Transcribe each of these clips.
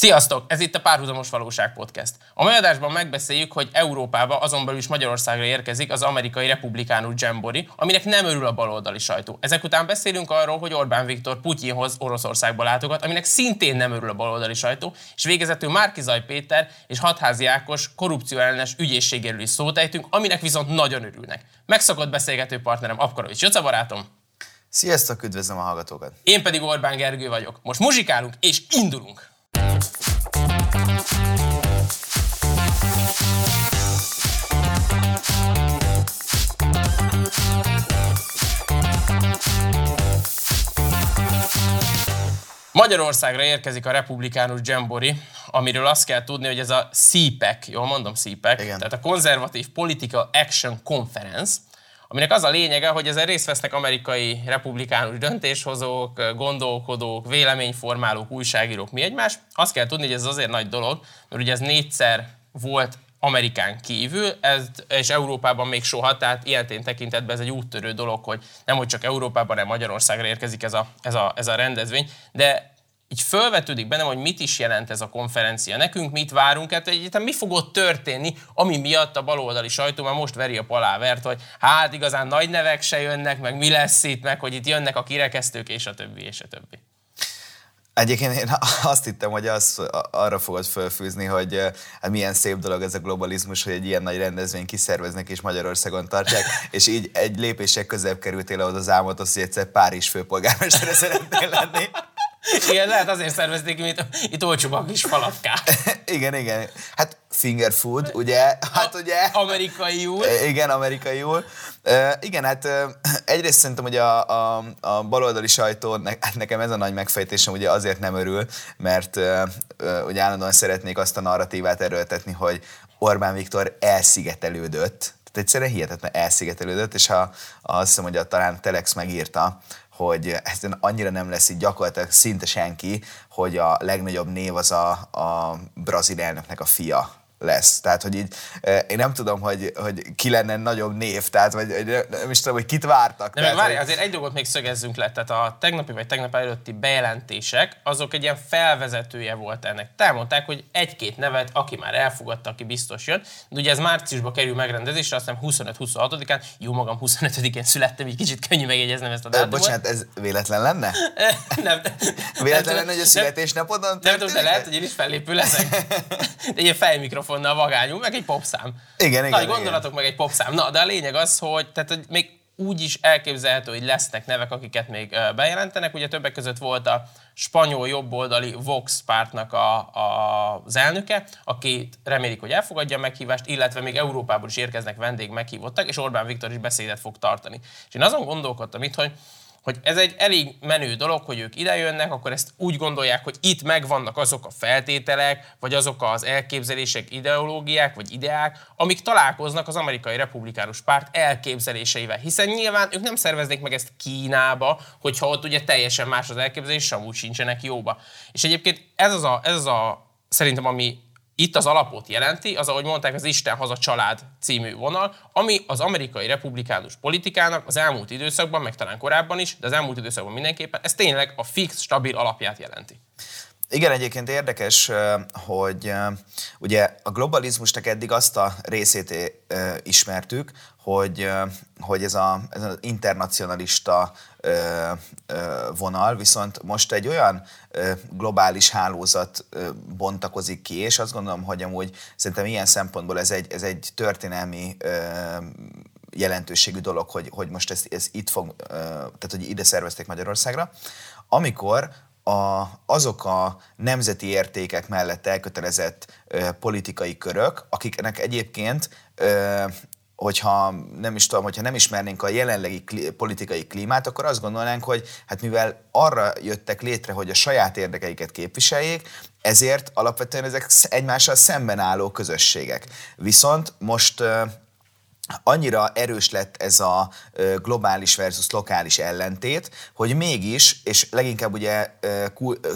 Sziasztok! Ez itt a Párhuzamos Valóság Podcast. A mai adásban megbeszéljük, hogy Európába, azon belül is Magyarországra érkezik az amerikai republikánus Jambori, aminek nem örül a baloldali sajtó. Ezek után beszélünk arról, hogy Orbán Viktor Putyinhoz Oroszországba látogat, aminek szintén nem örül a baloldali sajtó, és végezetül Márkizaj Péter és Hatházi Ákos korrupció ellenes ügyészségéről is szót ejtünk, aminek viszont nagyon örülnek. Megszokott beszélgető partnerem Apkarovics Jöca barátom. Sziasztok, üdvözlöm a hallgatókat! Én pedig Orbán Gergő vagyok. Most muzsikálunk és indulunk! Magyarországra érkezik a republikánus Jambori, amiről azt kell tudni, hogy ez a CPEC, jól mondom CPEC, Igen. tehát a Conservative Political Action Conference, aminek az a lényege, hogy ezen részt vesznek amerikai republikánus döntéshozók, gondolkodók, véleményformálók, újságírók, mi egymás. Azt kell tudni, hogy ez azért nagy dolog, mert ugye ez négyszer volt Amerikán kívül, ez, és Európában még soha, tehát ilyen tekintetben ez egy úttörő dolog, hogy nem hogy csak Európában, hanem Magyarországra érkezik ez a, ez a, ez a rendezvény, de így fölvetődik bennem, hogy mit is jelent ez a konferencia. Nekünk mit várunk, hát egyáltalán mi fog ott történni, ami miatt a baloldali sajtó már most veri a palávert, hogy hát igazán nagy nevek se jönnek, meg mi lesz itt, meg hogy itt jönnek a kirekesztők, és a többi, és a többi. Egyébként én azt hittem, hogy az, arra fogod fölfűzni, hogy hát milyen szép dolog ez a globalizmus, hogy egy ilyen nagy rendezvény kiszerveznek és Magyarországon tartják, és így egy lépések közebb kerültél ahhoz az álmodhoz, hogy egyszer Párizs főpolgármestere szeretnél lenni. Igen, lehet azért szervezték, mint itt olcsóbb a kis falatkák. igen, igen. Hát finger food, ugye? Hát ugye? Amerikaiul. Igen, amerikaiul. Uh, igen, hát uh, egyrészt szerintem, hogy a, a, a baloldali sajtó, ne, hát nekem ez a nagy megfejtésem ugye azért nem örül, mert uh, uh, ugye állandóan szeretnék azt a narratívát erőltetni, hogy Orbán Viktor elszigetelődött, tehát egyszerűen hihetetlen elszigetelődött, és ha, azt hiszem, hogy a, talán Telex megírta, hogy ez annyira nem lesz így gyakorlatilag szinte senki, hogy a legnagyobb név az a, a brazil elnöknek a fia lesz. Tehát, hogy így én nem tudom, hogy, hogy ki lenne nagyobb név, tehát, vagy nem is tudom, hogy kit vártak. De tehát, várj, hogy... azért egy dolgot még szögezzünk le, tehát a tegnapi vagy tegnap előtti bejelentések, azok egy ilyen felvezetője volt ennek. Elmondták, hogy egy-két nevet, aki már elfogadta, aki biztos jön, de ugye ez márciusban kerül megrendezésre, azt hiszem 25-26-án, jó magam 25-én születtem, így kicsit könnyű megjegyeznem ezt a dátumot. Bocsánat, ez véletlen lenne? nem. Véletlen lenne, hogy a születésnapodon Nem, nem tudom, de lehet, hogy én is fellépő leszek. egy ilyen fejmikrofon mikrofonnal vagányul, meg egy popszám. Igen, igen. Nagy gondolatok, meg egy popszám. Na, de a lényeg az, hogy, tehát, hogy még úgy is elképzelhető, hogy lesznek nevek, akiket még bejelentenek. Ugye többek között volt a spanyol jobboldali Vox pártnak a, a, az elnöke, akit remélik, hogy elfogadja a meghívást, illetve még Európából is érkeznek vendég meghívottak, és Orbán Viktor is beszédet fog tartani. És én azon gondolkodtam itt, hogy hogy ez egy elég menő dolog, hogy ők idejönnek, akkor ezt úgy gondolják, hogy itt megvannak azok a feltételek, vagy azok az elképzelések, ideológiák, vagy ideák, amik találkoznak az amerikai republikánus párt elképzeléseivel. Hiszen nyilván ők nem szerveznék meg ezt Kínába, hogyha ott ugye teljesen más az elképzelés, sem úgy sincsenek jóba. És egyébként ez az a, ez az a szerintem, ami itt az alapot jelenti, az, ahogy mondták, az Isten haza család című vonal, ami az amerikai republikánus politikának az elmúlt időszakban, meg talán korábban is, de az elmúlt időszakban mindenképpen, ez tényleg a fix, stabil alapját jelenti. Igen, egyébként érdekes, hogy ugye a globalizmusnak eddig azt a részét ismertük, hogy, hogy ez, a, ez az internacionalista vonal, viszont most egy olyan globális hálózat bontakozik ki, és azt gondolom, hogy amúgy szerintem ilyen szempontból ez egy, ez egy történelmi jelentőségű dolog, hogy, hogy most ez, ez itt fog, tehát hogy ide szervezték Magyarországra, amikor a, azok a nemzeti értékek mellett elkötelezett ö, politikai körök, akiknek egyébként ö, hogyha nem is tudom, hogyha nem ismernénk a jelenlegi kli- politikai klímát, akkor azt gondolnánk, hogy hát mivel arra jöttek létre, hogy a saját érdekeiket képviseljék, ezért alapvetően ezek egymással szemben álló közösségek. Viszont most annyira erős lett ez a globális versus lokális ellentét, hogy mégis, és leginkább ugye,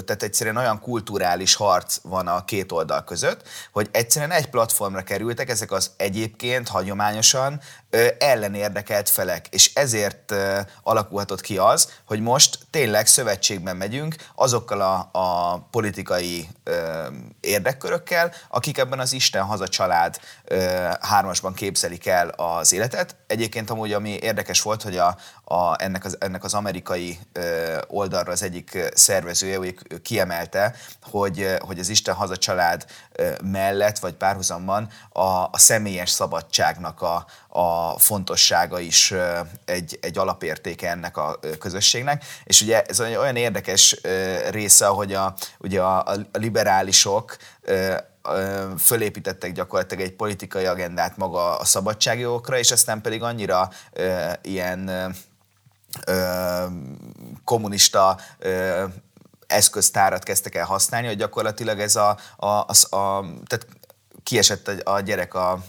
tehát egyszerűen olyan kulturális harc van a két oldal között, hogy egyszerűen egy platformra kerültek ezek az egyébként hagyományosan ellenérdekelt felek, és ezért alakulhatott ki az, hogy most tényleg szövetségben megyünk azokkal a, a politikai érdekkörökkel, akik ebben az Isten haza család hármasban képzelik el az életet. Egyébként amúgy, ami érdekes volt, hogy a, a, ennek, az, ennek az amerikai oldalra az egyik szervezője ő kiemelte, hogy, hogy az Isten haza család mellett, vagy párhuzamban a, a személyes szabadságnak a, a fontossága is egy, egy alapértéke ennek a közösségnek. És ugye ez olyan érdekes része, hogy a, ugye a, a liberálisok fölépítettek gyakorlatilag egy politikai agendát maga a szabadságjogokra, és aztán pedig annyira ilyen kommunista eszköztárat kezdtek el használni, hogy gyakorlatilag ez a, a, a, a tehát kiesett a gyerek a,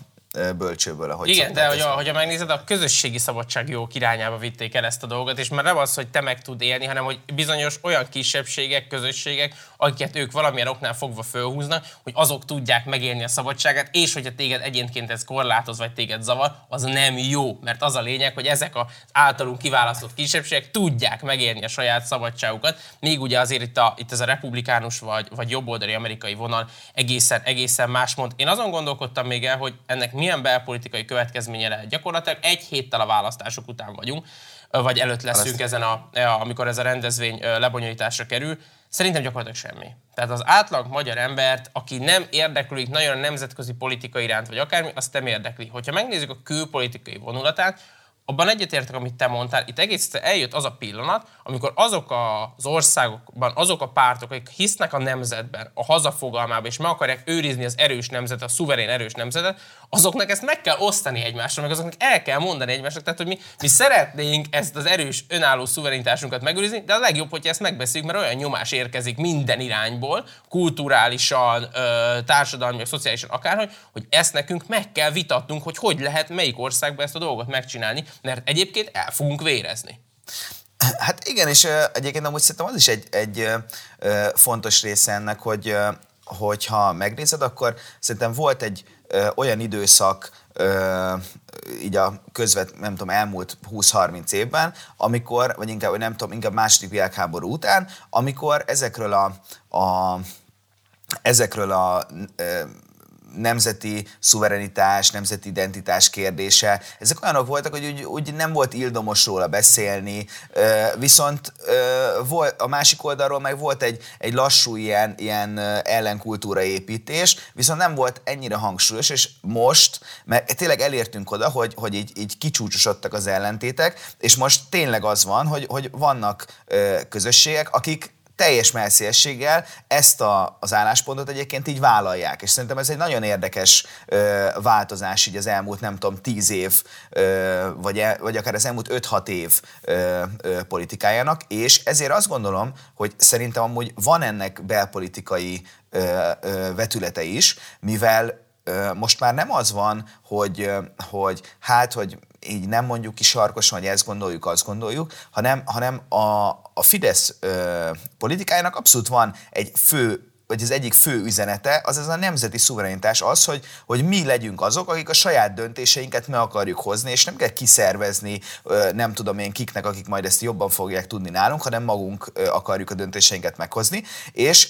bölcsőből, ahogy Igen, de hogyha, hogyha megnézed, a közösségi szabadságjogok irányába vitték el ezt a dolgot, és már nem az, hogy te meg tud élni, hanem hogy bizonyos olyan kisebbségek, közösségek, akiket ők valamilyen oknál fogva fölhúznak, hogy azok tudják megélni a szabadságát, és hogyha téged egyébként ez korlátoz, vagy téged zavar, az nem jó, mert az a lényeg, hogy ezek az általunk kiválasztott kisebbségek tudják megélni a saját szabadságukat, még ugye azért itt, a, itt ez a republikánus vagy, vagy jobboldali amerikai vonal egészen, egészen más mond. Én azon gondolkodtam még el, hogy ennek mi milyen belpolitikai következménye lehet. Gyakorlatilag egy héttel a választások után vagyunk, vagy előtt leszünk ezen a, amikor ez a rendezvény lebonyolításra kerül. Szerintem gyakorlatilag semmi. Tehát az átlag magyar embert, aki nem érdeklődik nagyon a nemzetközi politika iránt, vagy akármi, azt nem érdekli. Hogyha megnézzük a külpolitikai vonulatát, abban egyetértek, amit te mondtál, itt egész eljött az a pillanat, amikor azok az országokban, azok a pártok, akik hisznek a nemzetben, a hazafogalmában, és meg akarják őrizni az erős nemzetet, a szuverén erős nemzetet, azoknak ezt meg kell osztani egymásra, meg azoknak el kell mondani egymásnak. Tehát, hogy mi, mi szeretnénk ezt az erős, önálló szuverenitásunkat megőrizni, de a legjobb, hogyha ezt megbeszéljük, mert olyan nyomás érkezik minden irányból, kulturálisan, társadalmi, szociálisan akárhogy, hogy ezt nekünk meg kell vitatnunk, hogy hogy lehet melyik országban ezt a dolgot megcsinálni, mert egyébként el fogunk vérezni. Hát igen, és egyébként amúgy szerintem az is egy, egy fontos része ennek, hogy hogyha megnézed, akkor szerintem volt egy olyan időszak, így a közvet, nem tudom, elmúlt 20-30 évben, amikor, vagy inkább, nem tudom, inkább második világháború után, amikor ezekről a, a ezekről a uh, nemzeti szuverenitás, nemzeti identitás kérdése. Ezek olyanok voltak, hogy úgy, úgy nem volt ildomos róla beszélni, viszont a másik oldalról meg volt egy, egy lassú ilyen, ilyen ellenkultúra építés, viszont nem volt ennyire hangsúlyos, és most, mert tényleg elértünk oda, hogy, hogy így, így kicsúcsosodtak az ellentétek, és most tényleg az van, hogy, hogy vannak közösségek, akik teljes melszélességgel ezt a, az álláspontot egyébként így vállalják. És szerintem ez egy nagyon érdekes ö, változás így az elmúlt, nem tudom, tíz év, ö, vagy, e, vagy akár az elmúlt 5-6 év ö, ö, politikájának, és ezért azt gondolom, hogy szerintem amúgy van ennek belpolitikai ö, ö, vetülete is, mivel most már nem az van, hogy, hogy hát, hogy így nem mondjuk ki sarkosan, hogy ezt gondoljuk, azt gondoljuk, hanem, hanem a, a Fidesz ö, politikájának abszolút van egy fő vagy az egyik fő üzenete, az ez a nemzeti szuverenitás az, hogy, hogy mi legyünk azok, akik a saját döntéseinket meg akarjuk hozni, és nem kell kiszervezni, nem tudom én kiknek, akik majd ezt jobban fogják tudni nálunk, hanem magunk akarjuk a döntéseinket meghozni, és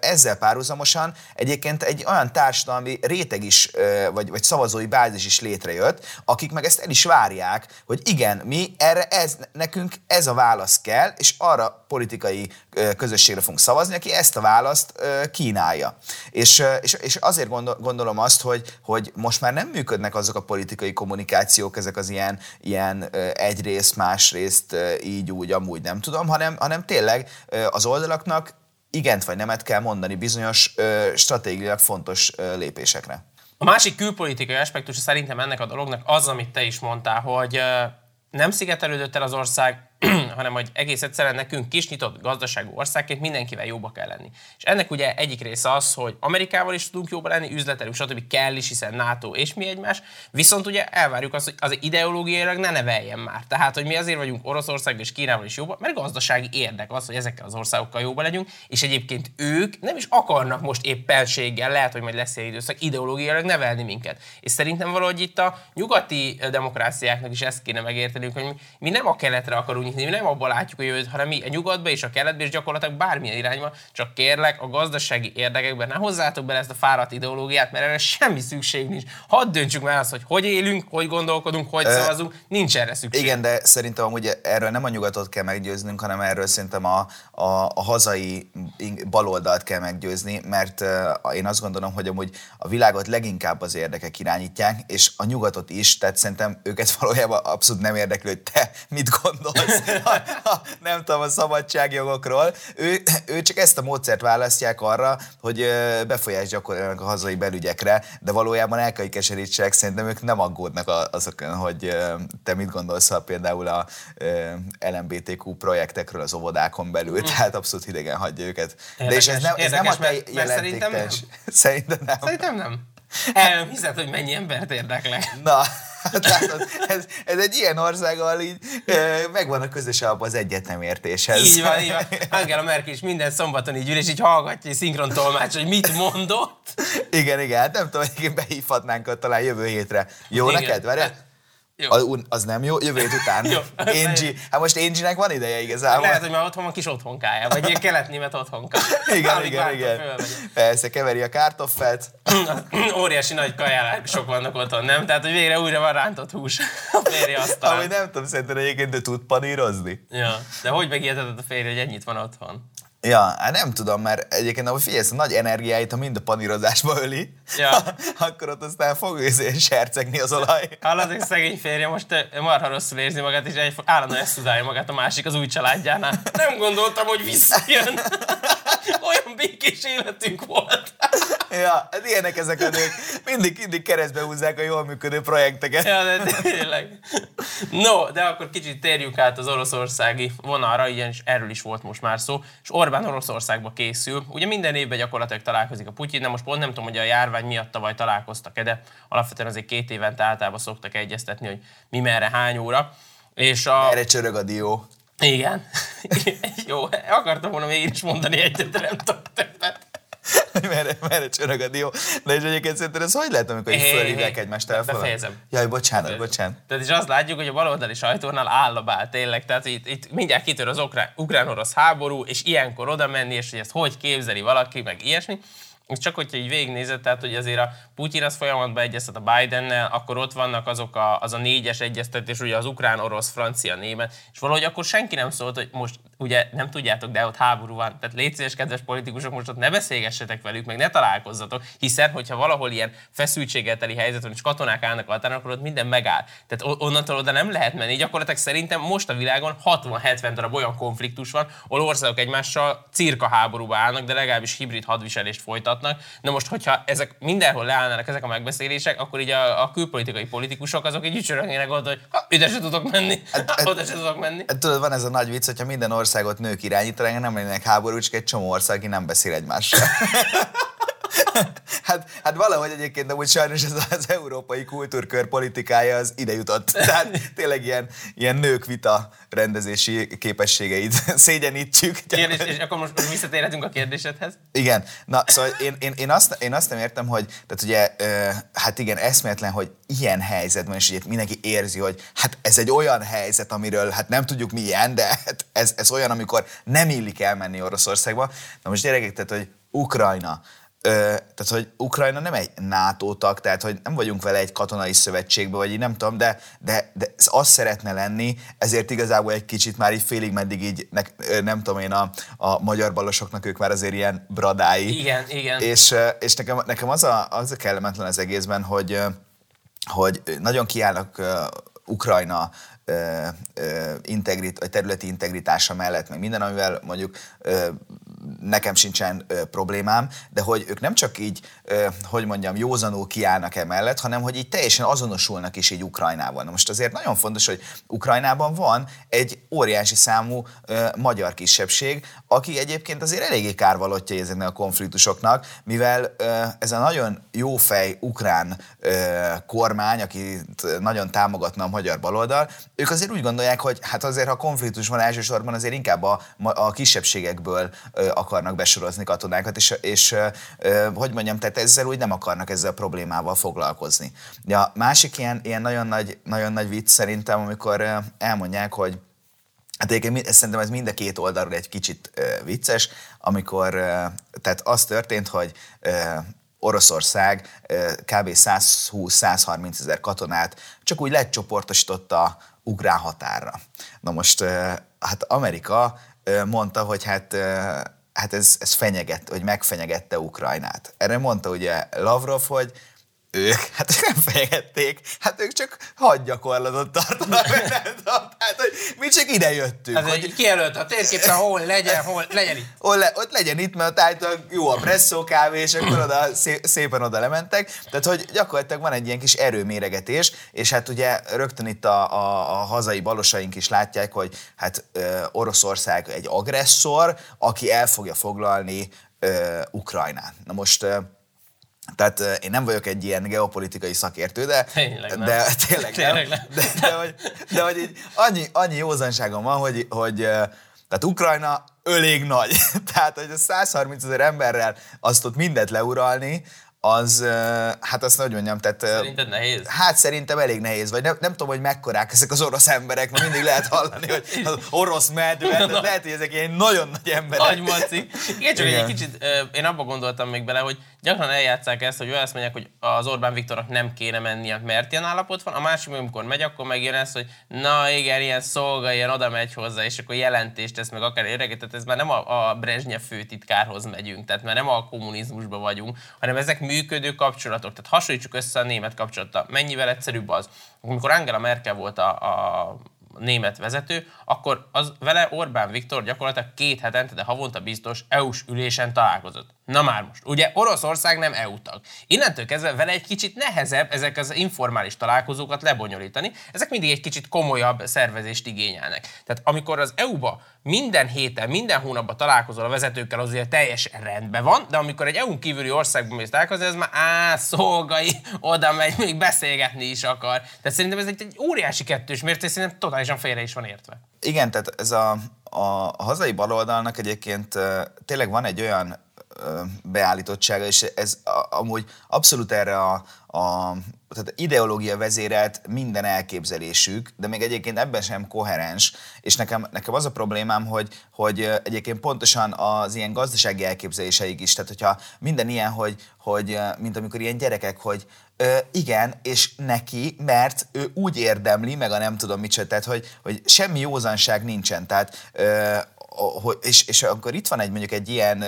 ezzel párhuzamosan egyébként egy olyan társadalmi réteg is, vagy, vagy szavazói bázis is létrejött, akik meg ezt el is várják, hogy igen, mi erre ez, nekünk ez a válasz kell, és arra politikai közösségre fogunk szavazni, aki ezt a választ kínálja. És, és, és azért gondol, gondolom azt, hogy, hogy most már nem működnek azok a politikai kommunikációk, ezek az ilyen, ilyen egyrészt, másrészt, így, úgy, amúgy nem tudom, hanem, hanem tényleg az oldalaknak igent vagy nemet kell mondani bizonyos stratégiailag fontos lépésekre. A másik külpolitikai aspektus szerintem ennek a dolognak az, amit te is mondtál, hogy nem szigetelődött el az ország, hanem hogy egész egyszerűen nekünk kis nyitott gazdaságú országként mindenkivel jóba kell lenni. És ennek ugye egyik része az, hogy Amerikával is tudunk jóba lenni, üzletelünk, stb. kell is, hiszen NATO és mi egymás, viszont ugye elvárjuk azt, hogy az ideológiailag ne neveljen már. Tehát, hogy mi azért vagyunk Oroszország és Kínával is jóba, mert gazdasági érdek az, hogy ezekkel az országokkal jóba legyünk, és egyébként ők nem is akarnak most éppenséggel, lehet, hogy majd lesz egy időszak, ideológiailag nevelni minket. És szerintem valahogy itt a nyugati demokráciáknak is ezt kéne megértenünk, hogy mi nem a keletre akarunk nyitni, mi nem abból látjuk a jövőt, hanem mi a nyugatba és a keletbe, és gyakorlatilag bármilyen irányba, csak kérlek a gazdasági érdekekben ne hozzátok bele ezt a fáradt ideológiát, mert erre semmi szükség nincs. Hadd döntsük meg azt, hogy hogy élünk, hogy gondolkodunk, hogy szavazunk, nincs erre szükség. Igen, de szerintem amúgy erről nem a nyugatot kell meggyőznünk, hanem erről szerintem a, a, a hazai baloldalt kell meggyőzni, mert én azt gondolom, hogy amúgy a világot leginkább az érdekek irányítják, és a nyugatot is, tehát szerintem őket valójában abszolút nem érdekli, hogy te mit gondolsz, nem tudom, a szabadságjogokról. Ő, ő csak ezt a módszert választják arra, hogy befolyás gyakoroljanak a hazai belügyekre, de valójában el kell, hogy keserítsek, szerintem ők nem aggódnak azokon, hogy te mit gondolsz a, például a LMBTQ projektekről az óvodákon belül, mm. tehát abszolút hidegen hagyja őket. Érdekes, de és ez nem, ez nem a te szerintem nem. Szerintem nem. Szerintem nem. El nem hiszed, hogy mennyi embert érdeklek. Na, hát látod, ez, ez egy ilyen ország, ahol így megvan a közös alap az értéshez. Így van, így van. Angela Merkel is minden szombaton így ül, és így hallgatja egy szinkron tolmács, hogy mit mondott. Igen, igen, hát nem tudom, hogy behívhatnánk talán jövő hétre. Jó igen. neked? Várjál? Jó. Az nem jó? Jövő hét után. jó. Angie. Hát most Angie-nek van ideje igazából. Lehet, hogy már otthon van kis otthonkája, vagy ilyen kelet-német otthonka. igen, igen, igen. Persze, keveri a kártoffelt. Óriási nagy kajálások vannak otthon, nem? Tehát, hogy végre újra van rántott hús a férje asztalán. Ahogy nem tudom, szerintem egyébként de tud panírozni. Ja, de hogy megijedhetett a férje, hogy ennyit van otthon? Ja, hát nem tudom, mert egyébként, ahogy figyelsz, a nagy energiáit, ha mind a panírozásba öli, ja. akkor ott aztán fog sercegni az olaj. Hallod, hogy szegény férje most marha rosszul érzi magát, és egy állandóan eszudálja magát a másik az új családjánál. Nem gondoltam, hogy visszajön. Olyan békés életünk volt. ja, hát ilyenek ezek a nők. Mindig, mindig keresztbe húzzák a jól működő projekteket. Ja, de tényleg. No, de akkor kicsit térjünk át az oroszországi vonalra, ilyen erről is volt most már szó, és Orbán Oroszországba készül. Ugye minden évben gyakorlatilag találkozik a Putyin, de most pont nem tudom, hogy a járvány miatt tavaly találkoztak-e, de alapvetően azért két évente általában szoktak egyeztetni, hogy mi merre, hány óra. És a... Erre csörög a dió. Igen. Jó, akartam volna még is mondani egyet, de nem tudok többet. merre, merre csörög a dió. De és egyébként szerintem ez hogy lehet, amikor így fölhívják egymást telefonon? Befejezem. Jaj, bocsánat, bocsánat. Tehát is azt látjuk, hogy a baloldali sajtónál állabál tényleg. Tehát itt, itt mindjárt kitör az ukrán-orosz háború, és ilyenkor oda menni, és hogy ezt hogy képzeli valaki, meg ilyesmi. És csak hogyha így végignézed, tehát hogy azért a Putyin az folyamatban egyeztet a Bidennel, akkor ott vannak azok a, az a négyes egyeztetés, ugye az ukrán, orosz, francia, német, és valahogy akkor senki nem szólt, hogy most ugye nem tudjátok, de ott háború van. Tehát légy szíves, kedves politikusok, most ott ne beszélgessetek velük, meg ne találkozzatok, hiszen hogyha valahol ilyen feszültséggel teli helyzet van, és katonák állnak a határon, akkor ott minden megáll. Tehát onnantól oda nem lehet menni. Gyakorlatilag szerintem most a világon 60-70 darab olyan konfliktus van, ahol országok egymással cirka háborúba állnak, de legalábbis hibrid hadviselést folytatnak. Na most, hogyha ezek mindenhol leállnának ezek a megbeszélések, akkor így a, a külpolitikai politikusok azok így ücsörögnének oda, hogy ha, ide se tudok menni, hát, hát oda se tudok menni. Hát, tudod, van ez a nagy vicc, hogyha minden ország országot nők irányítanak, nem lennének háború, csak egy csomó ország, aki nem beszél egymással. hát, hát valahogy egyébként amúgy sajnos ez az európai kultúrkör politikája az ide jutott. Tehát tényleg ilyen, ilyen nők vita rendezési képességeit szégyenítjük. Kérdés, és akkor most, most visszatérhetünk a kérdésedhez. Igen. Na, szóval én, én, én, azt, én azt nem értem, hogy tehát ugye, hát igen, eszméletlen, hogy ilyen helyzetben, és ugye mindenki érzi, hogy hát ez egy olyan helyzet, amiről hát nem tudjuk milyen, de hát ez, ez olyan, amikor nem illik elmenni Oroszországba. Na most gyerekek, tehát, hogy Ukrajna, Ö, tehát, hogy Ukrajna nem egy NATO tag, tehát, hogy nem vagyunk vele egy katonai szövetségbe, vagy így nem tudom, de, de, de ez azt szeretne lenni, ezért igazából egy kicsit már így félig meddig így, ne, nem tudom én, a, a magyar balosoknak ők már azért ilyen bradái. Igen, igen. És, és nekem, nekem az, a, az a kellemetlen az egészben, hogy, hogy nagyon kiállnak Ukrajna integrit, vagy területi integritása mellett, meg minden, amivel mondjuk nekem sincsen ö, problémám, de hogy ők nem csak így, ö, hogy mondjam, józanul kiállnak emellett, hanem hogy így teljesen azonosulnak is így Ukrajnával. Na most azért nagyon fontos, hogy Ukrajnában van egy óriási számú ö, magyar kisebbség, aki egyébként azért eléggé kárvalottja ezeknek a konfliktusoknak, mivel ö, ez a nagyon jófej ukrán ö, kormány, akit nagyon támogatna a magyar baloldal, ők azért úgy gondolják, hogy hát azért, ha konfliktus van elsősorban, azért inkább a, a kisebbségekből ö, akarnak besorozni katonákat, és, és hogy mondjam, tehát ezzel úgy nem akarnak ezzel a problémával foglalkozni. De a másik ilyen, ilyen nagyon, nagy, nagyon nagy vicc szerintem, amikor elmondják, hogy Hát egyébként szerintem ez mind a két oldalról egy kicsit vicces, amikor tehát az történt, hogy Oroszország kb. 120-130 ezer katonát csak úgy lecsoportosította ukrán határra. Na most hát Amerika mondta, hogy hát hát ez, ez fenyeget, hogy megfenyegette Ukrajnát. Erre mondta ugye Lavrov, hogy ők, hát ők nem fenyegették, hát ők csak hadgyakorlatot tartanak, tehát, hogy mi csak ide jöttünk. Hát, hogy kijelölt a térképen, hol legyen, hol legyen itt. Hol le, ott legyen itt, mert állítólag jó a presszó kávé, és akkor oda, szépen oda lementek. Tehát, hogy gyakorlatilag van egy ilyen kis erőméregetés, és hát ugye rögtön itt a, a, a hazai balosaink is látják, hogy hát Oroszország egy agresszor, aki el fogja foglalni Ukrajnát. Na most tehát én nem vagyok egy ilyen geopolitikai szakértő, de tényleg nem. De, tényleg, tényleg nem. De, de, hogy, de hogy így annyi, annyi józanságom van, hogy, hogy tehát Ukrajna ölég nagy. Tehát, hogy a 130 ezer emberrel azt ott mindent leuralni, az, hát azt hogy mondjam, tehát... Szerinted nehéz? Hát szerintem elég nehéz, vagy nem, nem tudom, hogy mekkorák ezek az orosz emberek, mert mindig lehet hallani, hogy az orosz medve, hát lehet, hogy ezek ilyen nagyon nagy emberek. Nagy maci. Igen, csak Igen. egy kicsit, én abba gondoltam még bele, hogy gyakran eljátszák ezt, hogy azt mondják, hogy az Orbán Viktornak nem kéne mennie, mert ilyen állapot van, a másik, amikor megy, akkor megjön ez, hogy na igen, ilyen szolga, ilyen oda megy hozzá, és akkor jelentést tesz meg akár öreget, tehát ez már nem a, a Brezsnyev főtitkárhoz megyünk, tehát már nem a kommunizmusban vagyunk, hanem ezek működő kapcsolatok. Tehát hasonlítsuk össze a német kapcsolattal. Mennyivel egyszerűbb az? Amikor Angela Merkel volt a, a német vezető, akkor az vele Orbán Viktor gyakorlatilag két hetente, de havonta biztos EU-s ülésen találkozott. Na már most, ugye Oroszország nem EU tag. Innentől kezdve vele egy kicsit nehezebb ezek az informális találkozókat lebonyolítani, ezek mindig egy kicsit komolyabb szervezést igényelnek. Tehát amikor az EU-ba minden héten, minden hónapban találkozol a vezetőkkel, azért teljesen rendben van, de amikor egy EU-n kívüli országban mész találkozni, ez már á, szolgai, oda megy, még beszélgetni is akar. Tehát szerintem ez egy, egy óriási kettős mérték, szerintem totálisan félre is van értve. Igen, tehát ez a, a hazai baloldalnak egyébként tényleg van egy olyan beállítottsága, és ez amúgy abszolút erre a, a tehát ideológia vezérelt minden elképzelésük, de még egyébként ebben sem koherens, és nekem, nekem az a problémám, hogy, hogy egyébként pontosan az ilyen gazdasági elképzeléseik is, tehát hogyha minden ilyen, hogy, hogy mint amikor ilyen gyerekek, hogy ö, igen, és neki, mert ő úgy érdemli, meg a nem tudom mit tehát hogy, hogy semmi józanság nincsen, tehát ö, és, és akkor itt van egy mondjuk egy ilyen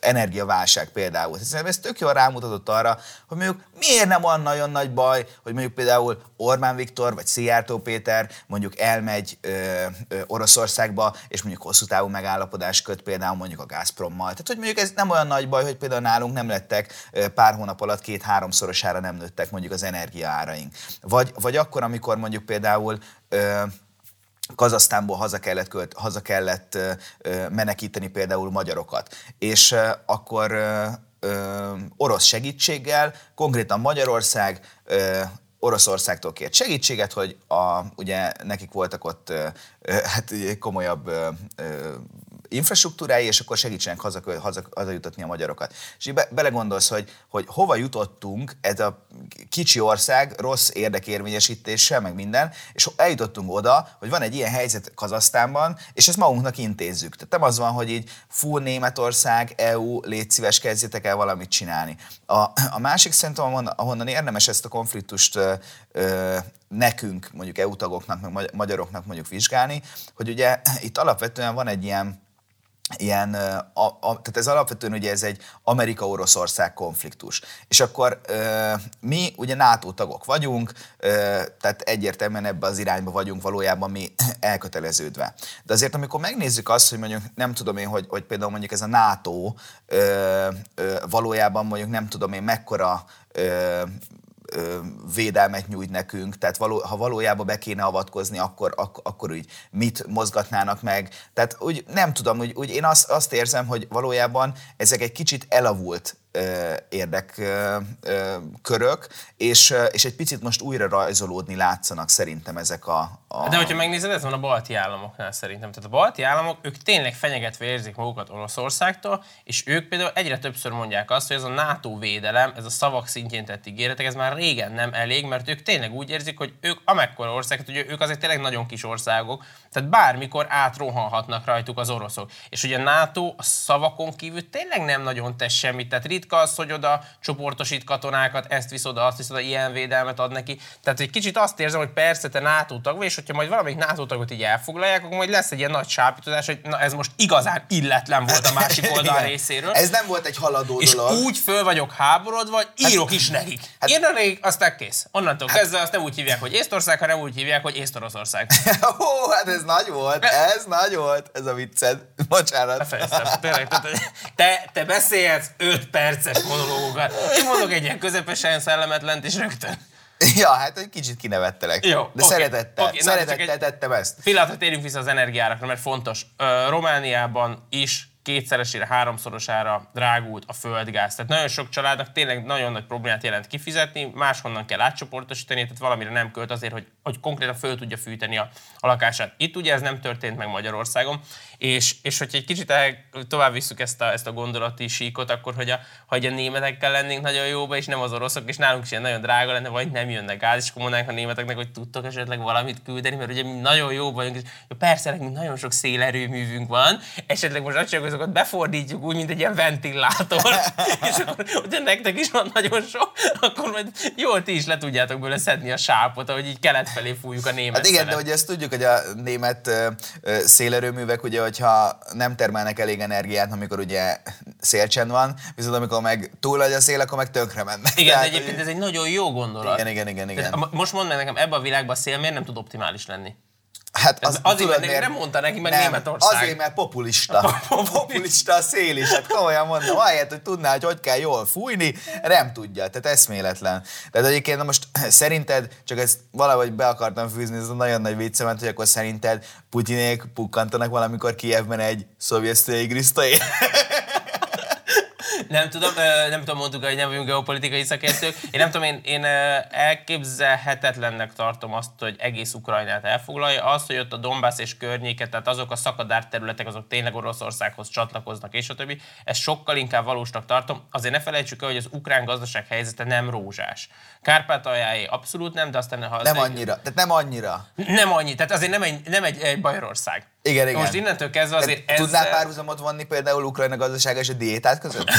energiaválság például. Szerintem ez tök jól rámutatott arra, hogy mondjuk miért nem olyan nagyon nagy baj, hogy mondjuk például Orbán Viktor vagy Szijjártó Péter mondjuk elmegy ö, ö, Oroszországba, és mondjuk hosszú távú megállapodás köt például mondjuk a Gazprommal. Tehát, hogy mondjuk ez nem olyan nagy baj, hogy például nálunk nem lettek ö, pár hónap alatt két-háromszorosára nem nőttek mondjuk az energiaáraink. Vagy, vagy akkor, amikor mondjuk például ö, Kazasztánból haza kellett, költ, haza kellett menekíteni például magyarokat. És akkor orosz segítséggel, konkrétan Magyarország Oroszországtól kért segítséget, hogy a, ugye nekik voltak ott hát komolyabb infrastruktúrái, és akkor segítsenek haza, haza, hazajutatni a magyarokat. És így be, belegondolsz, hogy, hogy hova jutottunk ez a kicsi ország rossz érdekérvényesítéssel, meg minden, és eljutottunk oda, hogy van egy ilyen helyzet Kazasztánban, és ezt magunknak intézzük. Tehát nem az van, hogy így fú, Németország, EU, légy szíves, kezdjetek el valamit csinálni. A, a másik szerintem, ahonnan érdemes ezt a konfliktust ö, ö, nekünk, mondjuk EU tagoknak, meg magyaroknak mondjuk vizsgálni, hogy ugye itt alapvetően van egy ilyen ilyen, a, a, tehát ez alapvetően ugye ez egy Amerika-Oroszország konfliktus. És akkor ö, mi ugye NATO tagok vagyunk, ö, tehát egyértelműen ebbe az irányba vagyunk valójában mi elköteleződve. De azért amikor megnézzük azt, hogy mondjuk nem tudom én, hogy, hogy például mondjuk ez a NATO ö, ö, valójában mondjuk nem tudom én mekkora védelmet nyújt nekünk, tehát való, ha valójában be kéne avatkozni, akkor, ak, akkor úgy mit mozgatnának meg. Tehát úgy nem tudom, úgy, úgy én azt, azt érzem, hogy valójában ezek egy kicsit elavult érdekkörök, és, és egy picit most újra rajzolódni látszanak szerintem ezek a, a... De hogyha megnézed, ez van a balti államoknál szerintem. Tehát a balti államok, ők tényleg fenyegetve érzik magukat Oroszországtól, és ők például egyre többször mondják azt, hogy ez a NATO védelem, ez a szavak szintjén tett ígéretek, ez már régen nem elég, mert ők tényleg úgy érzik, hogy ők amekkora ország, hogy ők azért tényleg nagyon kis országok, tehát bármikor átrohanhatnak rajtuk az oroszok. És ugye a NATO a szavakon kívül tényleg nem nagyon tesz semmit, tehát ritka az, hogy oda csoportosít katonákat, ezt visz oda, azt visz oda, ilyen védelmet ad neki. Tehát egy kicsit azt érzem, hogy persze te NATO tag vagy, és hogyha majd valamelyik NATO tagot így elfoglalják, akkor majd lesz egy ilyen nagy sápítozás, hogy na ez most igazán illetlen volt a másik oldal részéről. Ez nem volt egy haladó és dolog. úgy föl vagyok háborodva, hogy hát- írok hát, is nekik. Hát, Írnak nekik, aztán kész. Onnantól hát, kezdve azt nem úgy hívják, hogy Észtország, hanem úgy hívják, hogy Észtoroszország. Ó, hát ez nagy volt, ez nagy volt, ez a vicced. Bocsánat. Befejeztem, tényleg. Te, te beszélsz 5 perces monológokat. Én mondok egy ilyen közepesen szellemetlent, és rögtön. Ja, hát egy kicsit kinevettelek. Jó, De okay, szeretettel, okay, szeretettel egy... tettem ezt. Pillanatra térjünk vissza az energiárakra, mert fontos. Romániában is kétszeresére, háromszorosára drágult a földgáz. Tehát nagyon sok családnak tényleg nagyon nagy problémát jelent kifizetni, máshonnan kell átcsoportosítani, tehát valamire nem költ azért, hogy, hogy konkrétan föl tudja fűteni a, a lakását. Itt ugye ez nem történt meg Magyarországon, és, és hogyha egy kicsit el, tovább visszük ezt a, ezt a gondolati síkot, akkor hogy a, hogy a németekkel lennénk nagyon jóba, és nem az oroszok, és nálunk is ilyen nagyon drága lenne, vagy nem jönnek gáz, és akkor mondanánk a németeknek, hogy tudtok esetleg valamit küldeni, mert ugye mi nagyon jó vagyunk, és persze nekünk nagyon sok szélerőművünk van, esetleg most azokat befordítjuk úgy, mint egy ilyen ventilátor, és akkor, hogyha nektek is van nagyon sok, akkor majd jól ti is le tudjátok belőle szedni a sápot, ahogy így kelet felé fújjuk a német Hát igen, szeret. de hogy ezt tudjuk, hogy a német szélerőművek, ugye, hogyha nem termelnek elég energiát, amikor ugye szélcsend van, viszont amikor meg túl nagy a szél, akkor meg tönkre mennek. Igen, Tehát, de egyébként hogy... ez egy nagyon jó gondolat. Igen, igen, igen. igen. Tehát, most mondd meg nekem, ebben a világban a szél miért nem tud optimális lenni? Hát az, azért, tudod, mert nem mondta neki, meg nem, Németország. Azért, mert populista. populista a szél is. Hát komolyan mondom, ahelyett, hogy tudná, hogy hogy kell jól fújni, nem tudja. Tehát eszméletlen. Tehát egyébként na most szerinted, csak ezt valahogy be akartam fűzni, ez a nagyon nagy viccemet, hogy akkor szerinted Putyinék pukkantanak valamikor Kievben egy szovjet nem tudom, nem tudom, mondtuk, hogy nem vagyunk geopolitikai szakértők. Én nem tudom, én, én elképzelhetetlennek tartom azt, hogy egész Ukrajnát elfoglalja. Az, hogy ott a Donbass és környéket, tehát azok a szakadár területek, azok tényleg Oroszországhoz csatlakoznak, és a többi, ezt sokkal inkább valósnak tartom. Azért ne felejtsük el, hogy az ukrán gazdaság helyzete nem rózsás. Kárpátaljáé abszolút nem, de aztán... Ha nem annyira, tehát nem annyira. Nem annyi, tehát azért nem egy, nem egy, egy Bajorország. Igen, igen. Most innentől kezdve azért ez... Tudnál párhuzamot vonni például Ukrajna gazdasága és a diétát között?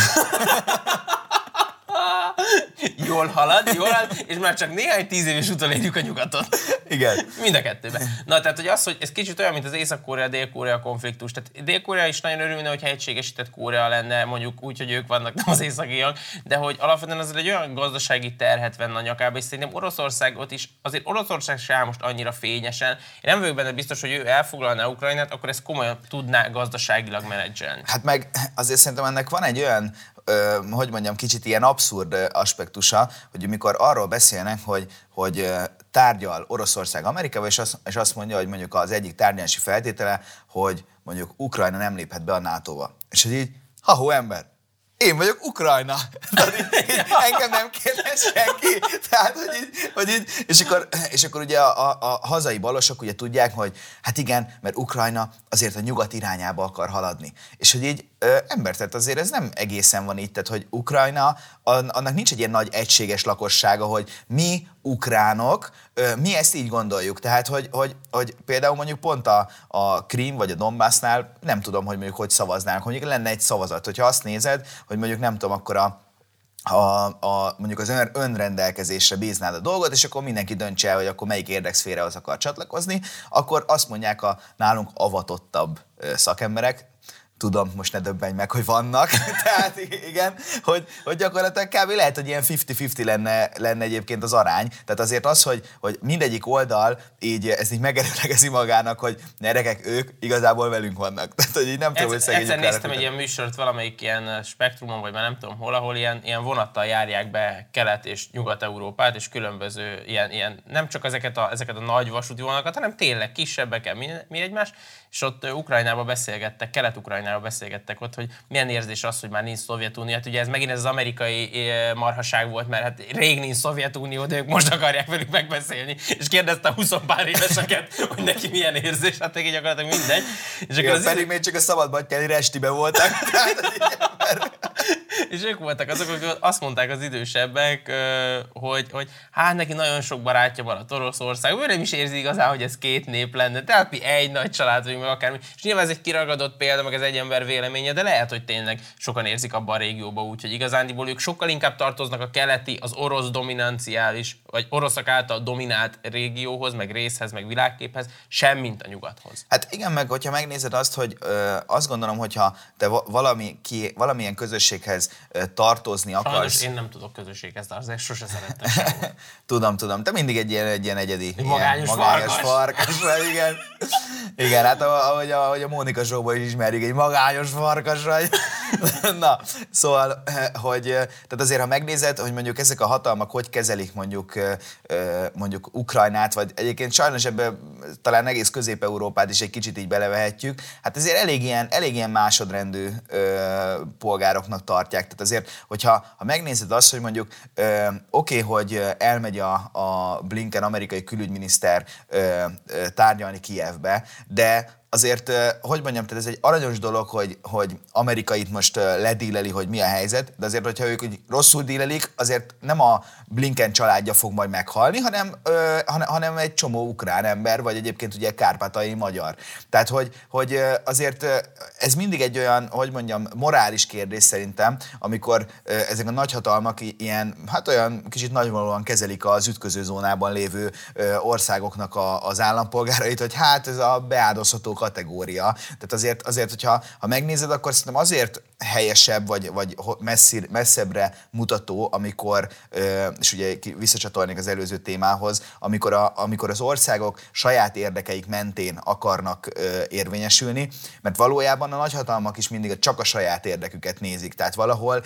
jól halad, jól halad, és már csak néhány tíz éves utolérjük a nyugatot. Igen. Mind a kettőben. Na, tehát, hogy az, hogy ez kicsit olyan, mint az Észak-Korea-Dél-Korea konfliktus. Tehát Dél-Korea is nagyon örülne, hogyha egységesített Korea lenne, mondjuk úgy, hogy ők vannak, nem az északiak, de hogy alapvetően az egy olyan gazdasági terhet venne a nyakába, és szerintem Oroszországot is, azért Oroszország sem most annyira fényesen. Én nem vagyok benne biztos, hogy ő elfoglalná Ukrajnát, akkor ezt komolyan tudná gazdaságilag menedzselni. Hát meg azért szerintem ennek van egy olyan hogy mondjam, kicsit ilyen abszurd aspektusa, hogy mikor arról beszélnek, hogy, hogy tárgyal Oroszország Amerikával, és azt, és azt mondja, hogy mondjuk az egyik tárgyalási feltétele, hogy mondjuk Ukrajna nem léphet be a NATO-ba. És hogy így, ha ember, én vagyok Ukrajna. Engem nem kérdez senki. Tehát, hogy így, hogy így, és, akkor, és akkor ugye a, a, a hazai balosok ugye tudják, hogy hát igen, mert Ukrajna azért a nyugat irányába akar haladni. És hogy így ember, tehát azért ez nem egészen van így, tehát hogy Ukrajna, annak nincs egy ilyen nagy egységes lakossága, hogy mi ukránok, mi ezt így gondoljuk. Tehát, hogy, hogy, hogy például mondjuk pont a, a Krím vagy a Donbassnál nem tudom, hogy mondjuk hogy szavaznának, mondjuk lenne egy szavazat. Hogyha azt nézed, hogy mondjuk nem tudom, akkor a, a, a, mondjuk az ön, önrendelkezésre bíznád a dolgot, és akkor mindenki döntse el, hogy akkor melyik érdekszférehoz akar csatlakozni, akkor azt mondják a nálunk avatottabb szakemberek, tudom, most ne döbbenj meg, hogy vannak. Tehát igen, hogy, hogy gyakorlatilag kb. lehet, hogy ilyen 50-50 lenne, lenne egyébként az arány. Tehát azért az, hogy, hogy mindegyik oldal így ez így megerőlegezi magának, hogy nerekek ők igazából velünk vannak. Tehát, hogy így nem tudom, hogy Egyszer néztem egy ilyen műsort valamelyik ilyen spektrumon, vagy már nem tudom hol, ahol ilyen, ilyen vonattal járják be Kelet és Nyugat-Európát, és különböző ilyen, ilyen nem csak ezeket a, ezeket a nagy vasúti vonalakat, hanem tényleg kisebbek, mi, mi egymás, és ott Ukrajnába beszélgettek, Kelet-Ukrajnába beszélgettek ott, hogy milyen érzés az, hogy már nincs Szovjetunió. Hát ugye ez megint ez az amerikai marhaság volt, mert hát rég nincs Szovjetunió, de ők most akarják velük megbeszélni. És kérdezte a 20 pár éveseket, hogy neki milyen érzés, hát neki gyakorlatilag mindegy. És akkor ja, az pedig még csak a szabadbattyáni restibe voltak. és ők voltak azok, akik azt mondták az idősebbek, hogy, hogy hát neki nagyon sok barátja van a Oroszország, ő nem is érzi igazán, hogy ez két nép lenne, tehát mi egy nagy család vagyunk, meg akármi. És nyilván ez egy kiragadott példa, meg ez egy ember véleménye, de lehet, hogy tényleg sokan érzik abban a régióban úgy, hogy igazándiból ők sokkal inkább tartoznak a keleti, az orosz dominanciális, vagy oroszak által dominált régióhoz, meg részhez, meg világképhez, sem mint a nyugathoz. Hát igen, meg hogyha megnézed azt, hogy ö, azt gondolom, hogyha te valami, ki, valamilyen közösséghez ö, tartozni akarsz. Sajnos én nem tudok közösséghez tartozni, sose szerettem tudom, tudom. Te mindig egy ilyen, egy ilyen egyedi, egy magányos, ilyen, magányos farkas. farkas igen. Igen, hát ahogy a, ahogy a Mónika Zsóban is ismerjük, egy magányos farkas vagy. Na, szóval, hogy tehát azért, ha megnézed, hogy mondjuk ezek a hatalmak hogy kezelik mondjuk, mondjuk Ukrajnát, vagy egyébként sajnos ebbe talán egész Közép-Európát is egy kicsit így belevehetjük, hát azért elég ilyen, elég ilyen másodrendű polgároknak tartják. Tehát azért, hogyha ha megnézed azt, hogy mondjuk oké, okay, hogy elmegy a, a Blinken amerikai külügyminiszter tárgyalni Kievbe, de azért, hogy mondjam, tehát ez egy aranyos dolog, hogy, hogy Amerika itt most ledíleli, hogy mi a helyzet, de azért, hogyha ők úgy rosszul dílelik, azért nem a Blinken családja fog majd meghalni, hanem, ö, hanem egy csomó ukrán ember, vagy egyébként ugye kárpátai magyar. Tehát, hogy, hogy azért ez mindig egy olyan, hogy mondjam, morális kérdés szerintem, amikor ezek a nagyhatalmak ilyen, hát olyan kicsit nagyvonalúan kezelik az ütköző zónában lévő országoknak a, az állampolgárait, hogy hát ez a beáldozható kategória. Tehát azért, azért hogyha ha megnézed, akkor szerintem azért helyesebb, vagy, vagy messzir, messzebbre mutató, amikor, és ugye visszacsatolnék az előző témához, amikor, a, amikor az országok saját érdekeik mentén akarnak érvényesülni, mert valójában a nagyhatalmak is mindig csak a saját érdeküket nézik. Tehát valahol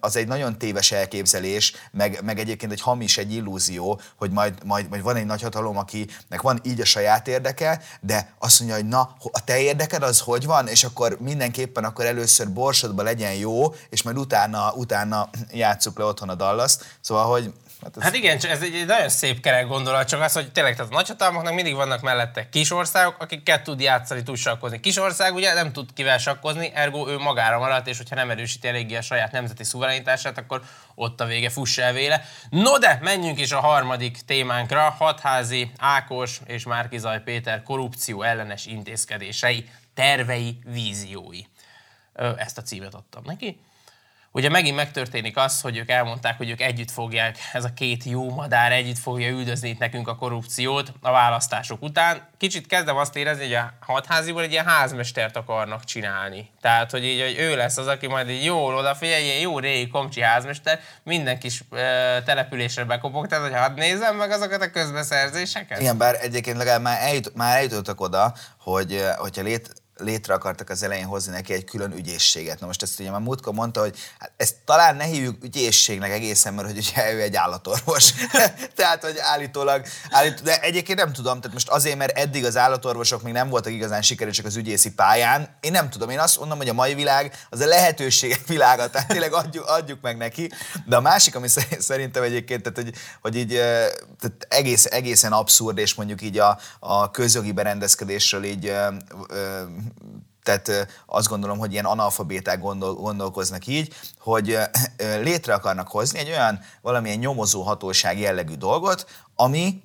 az egy nagyon téves elképzelés, meg, meg egyébként egy hamis, egy illúzió, hogy majd, majd, majd van egy nagyhatalom, akinek van így a saját érdeke, de azt mondja, hogy na, a te érdeked az hogy van, és akkor mindenképpen akkor először bor sorsodban legyen jó, és majd utána, utána játsszuk le otthon a dallas Szóval, hogy Hát, ez... hát igen, ez egy, egy nagyon szép kerek gondolat, csak az, hogy tényleg tehát a nagyhatalmaknak mindig vannak mellette kis országok, akikkel tud játszani, tud sakkozni. Kis ország ugye nem tud kivel sakkozni, ergo ő magára maradt, és hogyha nem erősíti eléggé a saját nemzeti szuverenitását, akkor ott a vége, fuss el véle. No de, menjünk is a harmadik témánkra, hatházi Ákos és Márkizaj Péter korrupció ellenes intézkedései, tervei, víziói ezt a címet adtam neki. Ugye megint megtörténik az, hogy ők elmondták, hogy ők együtt fogják, ez a két jó madár együtt fogja üldözni itt nekünk a korrupciót a választások után. Kicsit kezdem azt érezni, hogy a hatháziból egy ilyen házmestert akarnak csinálni. Tehát, hogy így hogy ő lesz az, aki majd így jól odafigyel, ilyen jó régi komcsi házmester, minden kis e, településre bekopog, tehát hogy hadd nézem meg azokat a közbeszerzéseket. Igen, bár egyébként legalább már, eljut, már eljutottak oda, hogy hogyha lét, létre akartak az elején hozni neki egy külön ügyészséget. Na most ezt ugye már múltkor mondta, hogy hát ezt talán ne hívjuk ügyészségnek egészen, mert hogy ugye ő egy állatorvos. tehát, hogy állítólag, állítólag, de egyébként nem tudom, tehát most azért, mert eddig az állatorvosok még nem voltak igazán sikeresek az ügyészi pályán. Én nem tudom, én azt mondom, hogy a mai világ az a lehetőségek világa, tehát tényleg adjuk, adjuk meg neki. De a másik, ami szerintem egyébként, tehát, hogy, hogy így tehát egész, egészen abszurd, és mondjuk így a, a közjogi berendezkedésről így tehát azt gondolom, hogy ilyen analfabéták gondol, gondolkoznak így, hogy létre akarnak hozni egy olyan valamilyen nyomozó hatóság jellegű dolgot, ami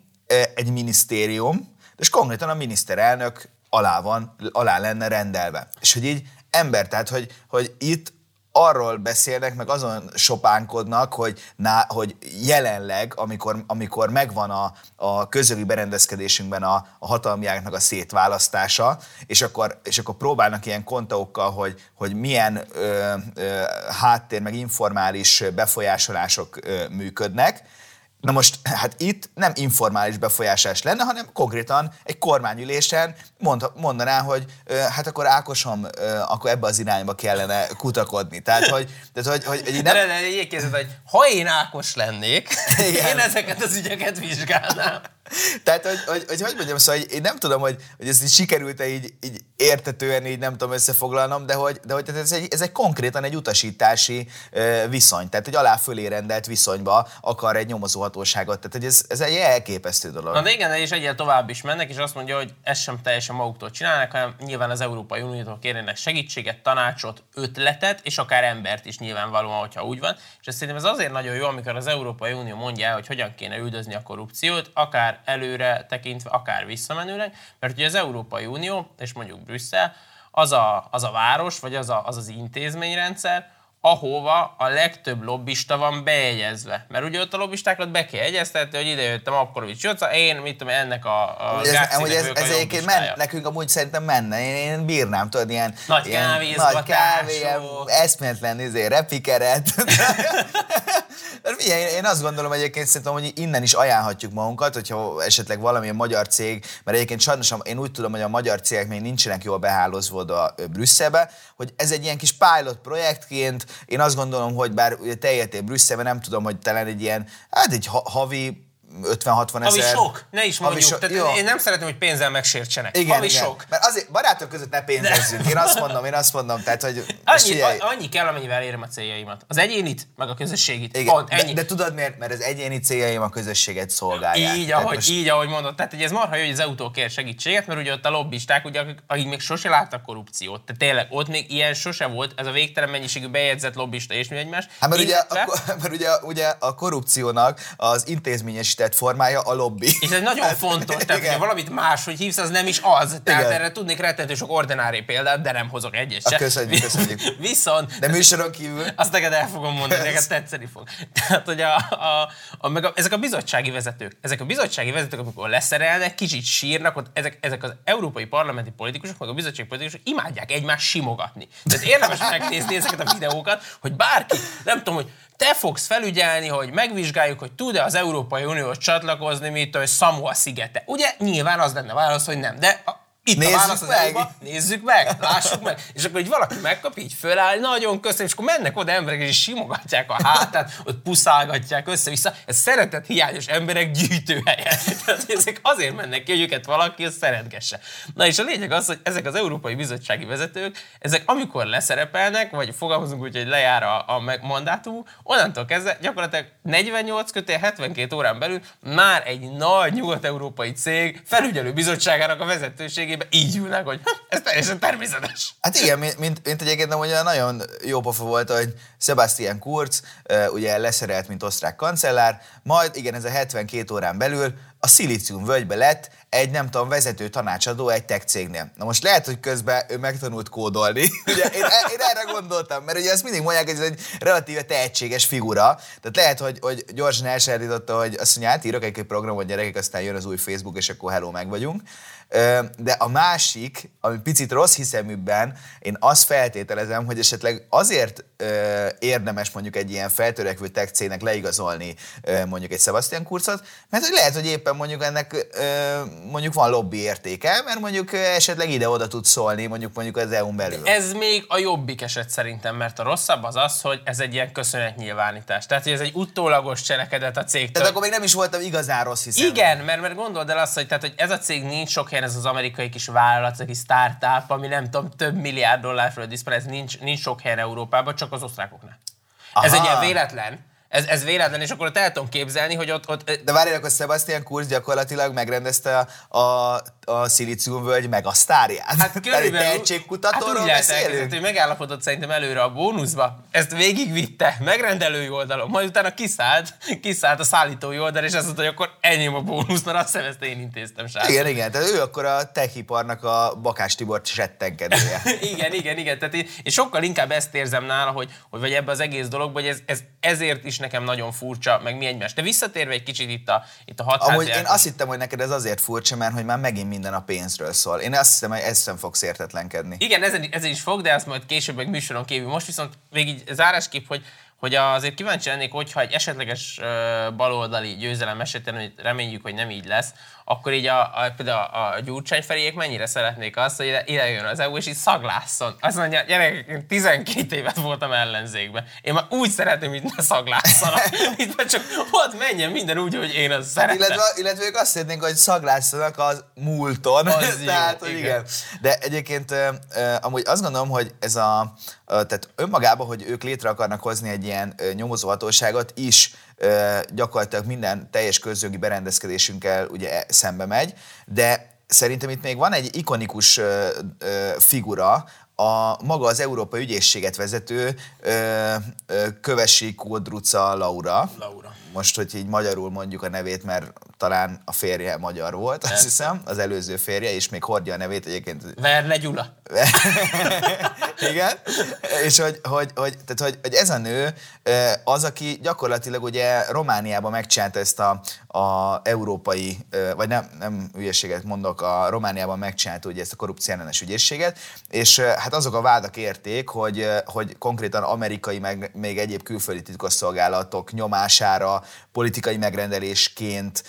egy minisztérium, és konkrétan a miniszterelnök alá van, alá lenne rendelve. És hogy így ember, tehát hogy, hogy itt arról beszélnek, meg azon sopánkodnak, hogy, ná, hogy jelenleg, amikor, amikor megvan a, a közövi berendezkedésünkben a, a hatalmi ágnak a szétválasztása, és akkor, és akkor próbálnak ilyen kontaokkal, hogy, hogy milyen ö, ö, háttér, meg informális befolyásolások ö, működnek, Na most, hát itt nem informális befolyásás lenne, hanem konkrétan egy kormányülésen mond, mondaná, hogy hát akkor Ákosom, akkor ebbe az irányba kellene kutakodni. Tehát, hogy, tehát, hogy, hogy, hogy nem... De, de, de, hogy ha én Ákos lennék, Igen. én ezeket az ügyeket vizsgálnám. Tehát, hogy, hogy, hogy, hogy mondjam, szóval én nem tudom, hogy, hogy ez így sikerült-e így, így értetően így nem tudom összefoglalnom, de hogy, de hogy ez, egy, ez egy konkrétan egy utasítási viszony, tehát egy alá fölé rendelt viszonyba akar egy nyomozóhatóságot, tehát hogy ez, ez egy elképesztő dolog. Na de igen, és egyel tovább is mennek, és azt mondja, hogy ezt sem teljesen maguktól csinálnak, hanem nyilván az Európai Uniótól kérnének segítséget, tanácsot, ötletet, és akár embert is nyilvánvalóan, hogyha úgy van. És ezt szerintem ez azért nagyon jó, amikor az Európai Unió mondja hogy hogyan kéne üldözni a korrupciót, akár előre tekintve, akár visszamenőleg, mert ugye az Európai Unió, és mondjuk Brüsszel, az a, az a város, vagy az, a, az az intézményrendszer, ahova a legtöbb lobbista van bejegyezve. Mert ugye ott a lobbistákat be kell jegyeztetni, hogy ide jöttem Apkorovics Jóca, én mit tudom, ennek a, a ez, ez, ez, ez egyébként men, nekünk amúgy szerintem menne, én, én bírnám, tudod, ilyen, nagy ilyen nagy kávé, eszméletlen izé, repikeret. én, én azt gondolom egyébként szerintem, hogy innen is ajánlhatjuk magunkat, hogyha esetleg valamilyen magyar cég, mert egyébként sajnos én úgy tudom, hogy a magyar cégek még nincsenek jól behálózva Brüsszelbe, hogy ez egy ilyen kis pilot projektként, én azt gondolom, hogy bár ugye te éltél Brüsszelben, nem tudom, hogy talán egy ilyen, hát egy havi 50-60 ezer. Ami sok, ne is mondjuk. So, Tehát jó. én nem szeretem, hogy pénzzel megsértsenek. Igen, Ami igen. sok. Mert azért barátok között ne pénzezzünk. Én azt mondom, én azt mondom. Tehát, hogy annyi, annyi kell, amennyivel érem a céljaimat. Az egyénit, meg a közösségit. Igen, Pont, ennyi. De, de, tudod miért? Mert az egyéni céljaim a közösséget szolgálják. Így, ahogy, most... így ahogy mondod. Tehát hogy ez marha jó, hogy az EU-tól kér segítséget, mert ugye ott a lobbisták, ugye, akik, még sose láttak korrupciót. Tehát tényleg ott még ilyen sose volt, ez a végtelen mennyiségű bejegyzett lobbista és mi egymás. Hát mert, ugye, a, mert ugye, ugye a korrupciónak az intézményesített formája a lobby. És ez nagyon hát, fontos, tehát hogyha valamit hogy hívsz, az nem is az. Tehát igen. erre tudnék rettető sok ordinári példát, de nem hozok egyet se. Köszönjük, köszönjük. Viszont... De műsoron kívül... Azt neked el fogom mondani, neked tetszeni fog. Tehát, hogy a, a, a, meg a, ezek a bizottsági vezetők, ezek a bizottsági vezetők, amikor leszerelnek, kicsit sírnak, ott ezek, ezek az európai parlamenti politikusok, meg a bizottsági politikusok imádják egymást simogatni. Tehát érdemes megnézni ezeket a videókat, hogy bárki, nem tudom, hogy te fogsz felügyelni, hogy megvizsgáljuk, hogy tud-e az Európai Unióhoz csatlakozni, mint hogy Samoa szigete. Ugye nyilván az lenne válasz, hogy nem, de itt nézzük a válasz az meg. Elba, nézzük meg, lássuk meg. És akkor hogy valaki megkap, így föláll, nagyon köszönöm, és akkor mennek oda emberek, és simogatják a hátát, ott puszálgatják össze-vissza. Ez szeretet hiányos emberek gyűjtőhelye. Tehát ezek azért mennek ki, hogy őket valaki szeretgesse. Na és a lényeg az, hogy ezek az Európai Bizottsági vezetők, ezek amikor leszerepelnek, vagy fogalmazunk úgy, hogy lejár a, a mandátum, onnantól kezdve gyakorlatilag 48 kötél 72 órán belül már egy nagy nyugat-európai cég felügyelő bizottságának a vezetőségében kezébe így ülnek, hogy ez teljesen természetes. Hát igen, mint, mint, mint egyébként ugye nagyon jó pofa volt, hogy Sebastian Kurz ugye leszerelt, mint osztrák kancellár, majd igen, ez a 72 órán belül a Szilícium völgybe lett egy, nem tudom, vezető tanácsadó egy tech cégnél. Na most lehet, hogy közben ő megtanult kódolni. ugye, én, e, én, erre gondoltam, mert ugye ezt mindig mondják, hogy ez egy relatíve tehetséges figura. Tehát lehet, hogy, hogy gyorsan elsajátította, hogy azt mondja, átírok egy programot gyerekek, aztán jön az új Facebook, és akkor hello, meg vagyunk. De a másik, ami picit rossz hiszeműbben, én azt feltételezem, hogy esetleg azért érdemes mondjuk egy ilyen feltörekvő tech cégnek leigazolni mondjuk egy Sebastian Kurzot, mert hogy lehet, hogy éppen mondjuk ennek mondjuk van lobby értéke, mert mondjuk esetleg ide-oda tud szólni mondjuk mondjuk az EU-n belül. Ez még a jobbik eset szerintem, mert a rosszabb az az, hogy ez egy ilyen köszönetnyilvánítás. Tehát, hogy ez egy utólagos cselekedet a cégtől. Tehát akkor még nem is voltam igazán rossz hiszem. Igen, mert, mert gondold el azt, hogy, tehát, hogy ez a cég nincs sok helyen, ez az amerikai kis vállalat, egy startup, ami nem tudom, több milliárd dollár fölött ez nincs, nincs sok helyen Európában, csak az osztrákoknál. Aha. Ez egy ilyen véletlen, ez, ez véletlen, és akkor ott el tudom képzelni, hogy ott... ott De várj, akkor Sebastian Kurz gyakorlatilag megrendezte a, a, a szilíciumvölgy meg a sztárját. Hát körülbelül... tehetségkutatóról hát beszélünk? hogy megállapodott szerintem előre a bónuszba, ezt végigvitte, megrendelői oldalon, majd utána kiszállt, kiszállt a szállítói oldal, és azt mondta, hogy akkor ennyi a bónusz, mert azt hiszem, ezt én intéztem, srác. Igen, igen, tehát ő akkor a techiparnak a Bakás Tibor settenkedője. igen, igen, igen. Tehát én, én, sokkal inkább ezt érzem nála, hogy, hogy vagy ebbe az egész dologba, hogy ez, ez, ezért is nekem nagyon furcsa, meg mi egymás. De visszatérve egy kicsit itt a, itt a Amúgy én azt hittem, hogy neked ez azért furcsa, mert hogy már megint minden a pénzről szól. Én azt hiszem, hogy ezt sem fogsz értetlenkedni. Igen, ezen, ezen is fog, de azt majd később meg műsoron kívül. Most viszont végig így zárásképp, hogy hogy azért kíváncsi lennék, hogyha egy esetleges baloldali győzelem esetén, hogy reményjük, hogy nem így lesz, akkor így a, a, például a, a Gyurcsány felék mennyire szeretnék azt, hogy ide, ide jön az EU, és így szaglásszon. Azt mondja, gyerek, én 12 évet voltam ellenzékben. Én már úgy szeretném, hogy ne szaglásszanak. Itt csak ott menjen minden úgy, hogy én azt szeretem. Illetve, illetve ők azt szeretnénk, hogy szaglásszanak az múlton. Az Tehát, jó, hogy igen. igen. De egyébként amúgy azt gondolom, hogy ez a, tehát önmagában, hogy ők létre akarnak hozni egy ilyen nyomozóhatóságot is gyakorlatilag minden teljes közjogi berendezkedésünkkel ugye e- szembe megy, de szerintem itt még van egy ikonikus figura, a maga az Európai Ügyészséget vezető ö, ö, Kövesi Kódruca Laura. Laura. Most, hogy így magyarul mondjuk a nevét, mert talán a férje magyar volt, azt Persze. hiszem, az előző férje, és még hordja a nevét egyébként. Verne Gyula. Igen. És hogy, hogy, hogy, tehát, hogy, hogy ez a nő az, aki gyakorlatilag ugye Romániában megcsinálta ezt a, a európai, vagy nem, nem ügyességet mondok, a Romániában megcsinálta ugye ezt a korrupció ellenes ügyészséget, és hát azok a vádak érték, hogy, hogy konkrétan amerikai, meg még egyéb külföldi titkosszolgálatok nyomására politikai megrendelésként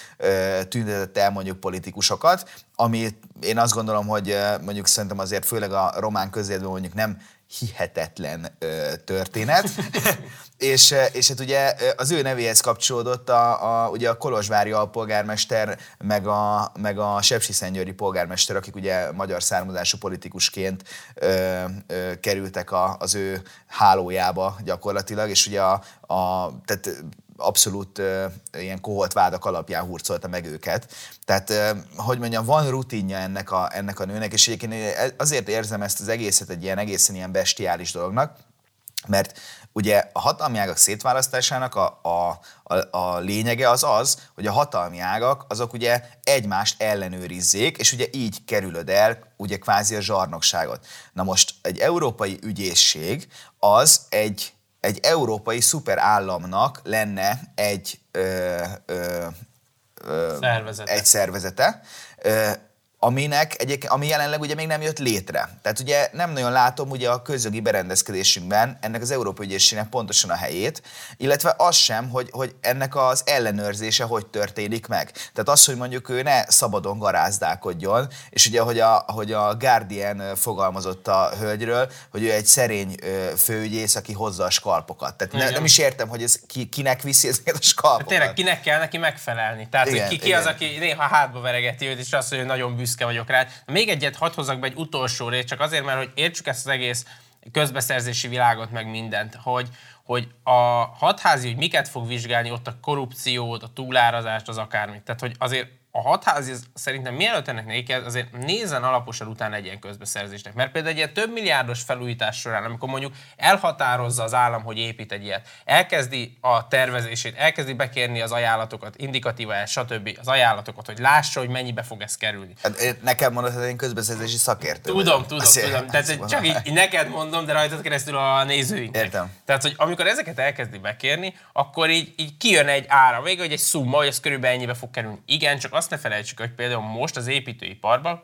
tüntetett el mondjuk politikusokat, ami én azt gondolom, hogy mondjuk szerintem azért főleg a román közéletben mondjuk nem hihetetlen ö, történet. és, és hát ugye az ő nevéhez kapcsolódott a, a, ugye a Kolozsvári alpolgármester, meg a, meg a Sepsiszentgyőri polgármester, akik ugye magyar származású politikusként ö, ö, kerültek a, az ő hálójába gyakorlatilag, és ugye a, a tehát abszolút ilyen koholt vádak alapján hurcolta meg őket. Tehát, hogy mondjam, van rutinja ennek a, ennek a nőnek, és egyébként én azért érzem ezt az egészet egy ilyen egészen ilyen bestiális dolognak, mert ugye a hatalmi ágak szétválasztásának a, a, a, a lényege az az, hogy a hatalmi ágak azok ugye egymást ellenőrizzék, és ugye így kerülöd el ugye kvázi a zsarnokságot. Na most egy európai ügyészség az egy egy európai szuperállamnak lenne egy, ö, ö, ö, Szervezete. egy szervezete, ö, aminek egyébként, ami jelenleg ugye még nem jött létre. Tehát ugye nem nagyon látom ugye a közjogi berendezkedésünkben ennek az Európai Ügyészségnek pontosan a helyét, illetve az sem, hogy, hogy ennek az ellenőrzése hogy történik meg. Tehát az, hogy mondjuk ő ne szabadon garázdálkodjon, és ugye, hogy a, hogy a Guardian fogalmazott a hölgyről, hogy ő egy szerény főügyész, aki hozza a skalpokat. Tehát ne, nem is értem, hogy ez ki, kinek viszi ezeket a skalpokat. Tényleg kinek kell neki megfelelni? Tehát, Igen, hogy ki, ki igen. az, aki néha hátba veregeti őt, és azt hogy nagyon büszke vagyok rá. Még egyet hadd hozzak be egy utolsó rét, csak azért, mert hogy értsük ezt az egész közbeszerzési világot, meg mindent, hogy, hogy a hatházi, hogy miket fog vizsgálni, ott a korrupciót, a túlárazást, az akármit. Tehát, hogy azért a hatházi szerintem mielőtt ennek neki kell, azért nézzen alaposan utána egy ilyen közbeszerzésnek. Mert például egy ilyen több milliárdos felújítás során, amikor mondjuk elhatározza az állam, hogy épít egy ilyet, elkezdi a tervezését, elkezdi bekérni az ajánlatokat, indikatíva, stb. az ajánlatokat, hogy lássa, hogy mennyibe fog ez kerülni. Hát, én- nekem mondod, hogy én közbeszerzési szakértő. Tudom, tudom, tudom. Tehát hogy csak így, így neked mondom, de rajtad keresztül a nézőinknek. Értem. Tehát, hogy amikor ezeket elkezdi bekérni, akkor így, így kijön egy ára vége, hogy egy szumma, hogy ez körülbelül ennyibe fog kerülni. Igen, csak azt ne felejtsük, hogy például most az építőiparban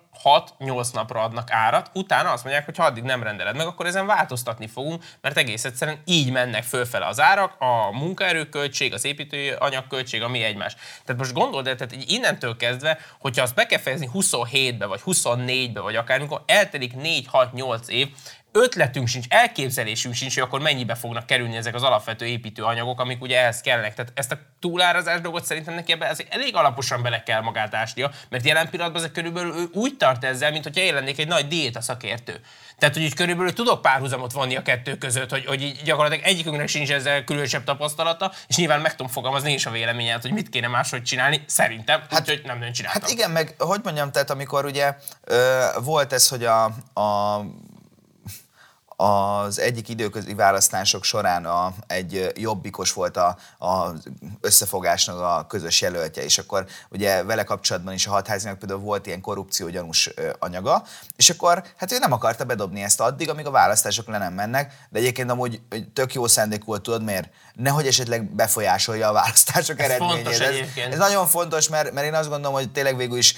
6-8 napra adnak árat, utána azt mondják, hogy ha addig nem rendeled meg, akkor ezen változtatni fogunk, mert egész egyszerűen így mennek fölfele az árak, a munkaerőköltség, az építőanyagköltség, ami egymás. Tehát most gondold el, tehát így innentől kezdve, hogyha azt be kell fejezni 27-be, vagy 24-be, vagy akármikor, eltelik 4-6-8 év, ötletünk sincs, elképzelésünk sincs, hogy akkor mennyibe fognak kerülni ezek az alapvető építőanyagok, amik ugye ehhez kellenek. Tehát ezt a túlárazás dolgot szerintem neki ebbe elég alaposan bele kell magát ásnia, mert jelen pillanatban ezek körülbelül ő úgy tart ezzel, mint hogyha én lennék egy nagy diéta szakértő. Tehát, hogy így körülbelül tudok párhuzamot vonni a kettő között, hogy, hogy így gyakorlatilag egyikünknek sincs ezzel különösebb tapasztalata, és nyilván meg tudom fogalmazni is a véleményet, hogy mit kéne máshogy csinálni, szerintem, hát, úgyhogy nem nagyon csináltam. Hát igen, meg hogy mondjam, tehát amikor ugye ö, volt ez, hogy a, a az egyik időközi választások során a, egy jobbikos volt a, a összefogásnak a közös jelöltje, és akkor ugye vele kapcsolatban is a hatházinak például volt ilyen korrupciógyanús anyaga, és akkor hát ő nem akarta bedobni ezt addig, amíg a választások le nem mennek, de egyébként amúgy tök jó szándék volt, tudod miért? Nehogy esetleg befolyásolja a választások ez eredményét. Ez, ez nagyon fontos, mert, mert én azt gondolom, hogy tényleg végül is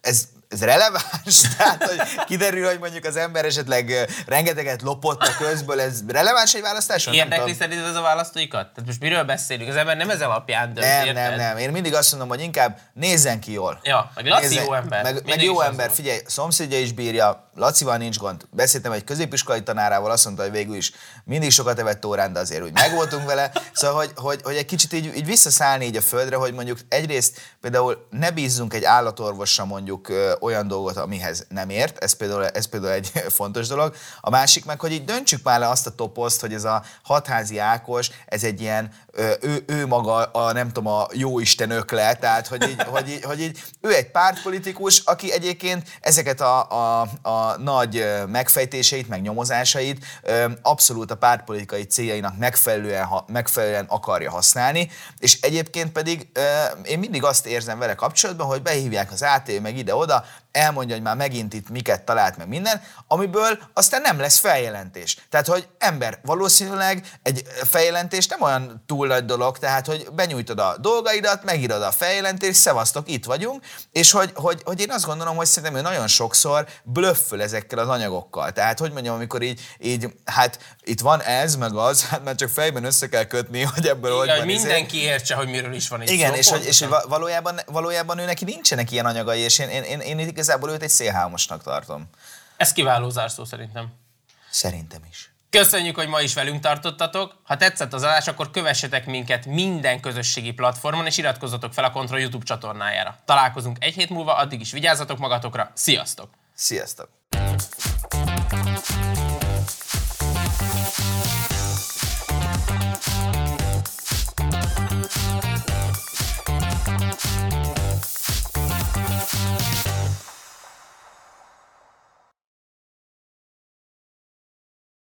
ez ez releváns? Tehát, hogy kiderül, hogy mondjuk az ember esetleg rengeteget lopott a közből, ez releváns egy választáson? Érdekli szerinted ez a választóikat? Tehát most miről beszélünk? Az ember nem ez alapján dönt, Nem, érted? nem, nem. Én mindig azt mondom, hogy inkább nézzen ki jól. Ja, meg Laci nézzen, jó ember. Meg, meg jó ember, figyelj, szomszédja is bírja, Lacival nincs gond. Beszéltem egy középiskolai tanárával, azt mondta, hogy végül is mindig sokat evett órán, de azért úgy megvoltunk vele. Szóval, hogy, hogy, hogy egy kicsit így, így visszaszállni így a földre, hogy mondjuk egyrészt például ne bízzunk egy állatorvosra mondjuk olyan dolgot, amihez nem ért, ez például, ez például egy fontos dolog. A másik meg, hogy így döntsük már le azt a toposzt, hogy ez a hatházi Ákos, ez egy ilyen, ő, ő maga a nem tudom, a jóisten ökle, tehát hogy így, hogy, így, hogy így, ő egy pártpolitikus, aki egyébként ezeket a, a, a nagy megfejtéseit, meg nyomozásait abszolút a pártpolitikai céljainak megfelelően, megfelelően akarja használni, és egyébként pedig én mindig azt érzem vele kapcsolatban, hogy behívják az AT meg ide-oda, elmondja, hogy már megint itt miket talált meg minden, amiből aztán nem lesz feljelentés. Tehát, hogy ember, valószínűleg egy feljelentés nem olyan túl nagy dolog, tehát, hogy benyújtod a dolgaidat, megírod a feljelentést, szevasztok, itt vagyunk, és hogy, hogy, hogy én azt gondolom, hogy szerintem ő nagyon sokszor blöfföl ezekkel az anyagokkal. Tehát, hogy mondjam, amikor így, így hát itt van ez, meg az, hát már csak fejben össze kell kötni, hogy ebből Igen, hogy van. Izé. Mindenki értse, hogy miről is van itt Igen, szó, és, hogy, és hogy valójában, valójában ő neki nincsenek ilyen anyagai, és én, én, én, én igazából őt egy szélhámosnak tartom. Ez kiváló zárszó szerintem. Szerintem is. Köszönjük, hogy ma is velünk tartottatok. Ha tetszett az adás, akkor kövessetek minket minden közösségi platformon, és iratkozzatok fel a Control YouTube csatornájára. Találkozunk egy hét múlva, addig is vigyázzatok magatokra. Sziasztok! Sziasztok!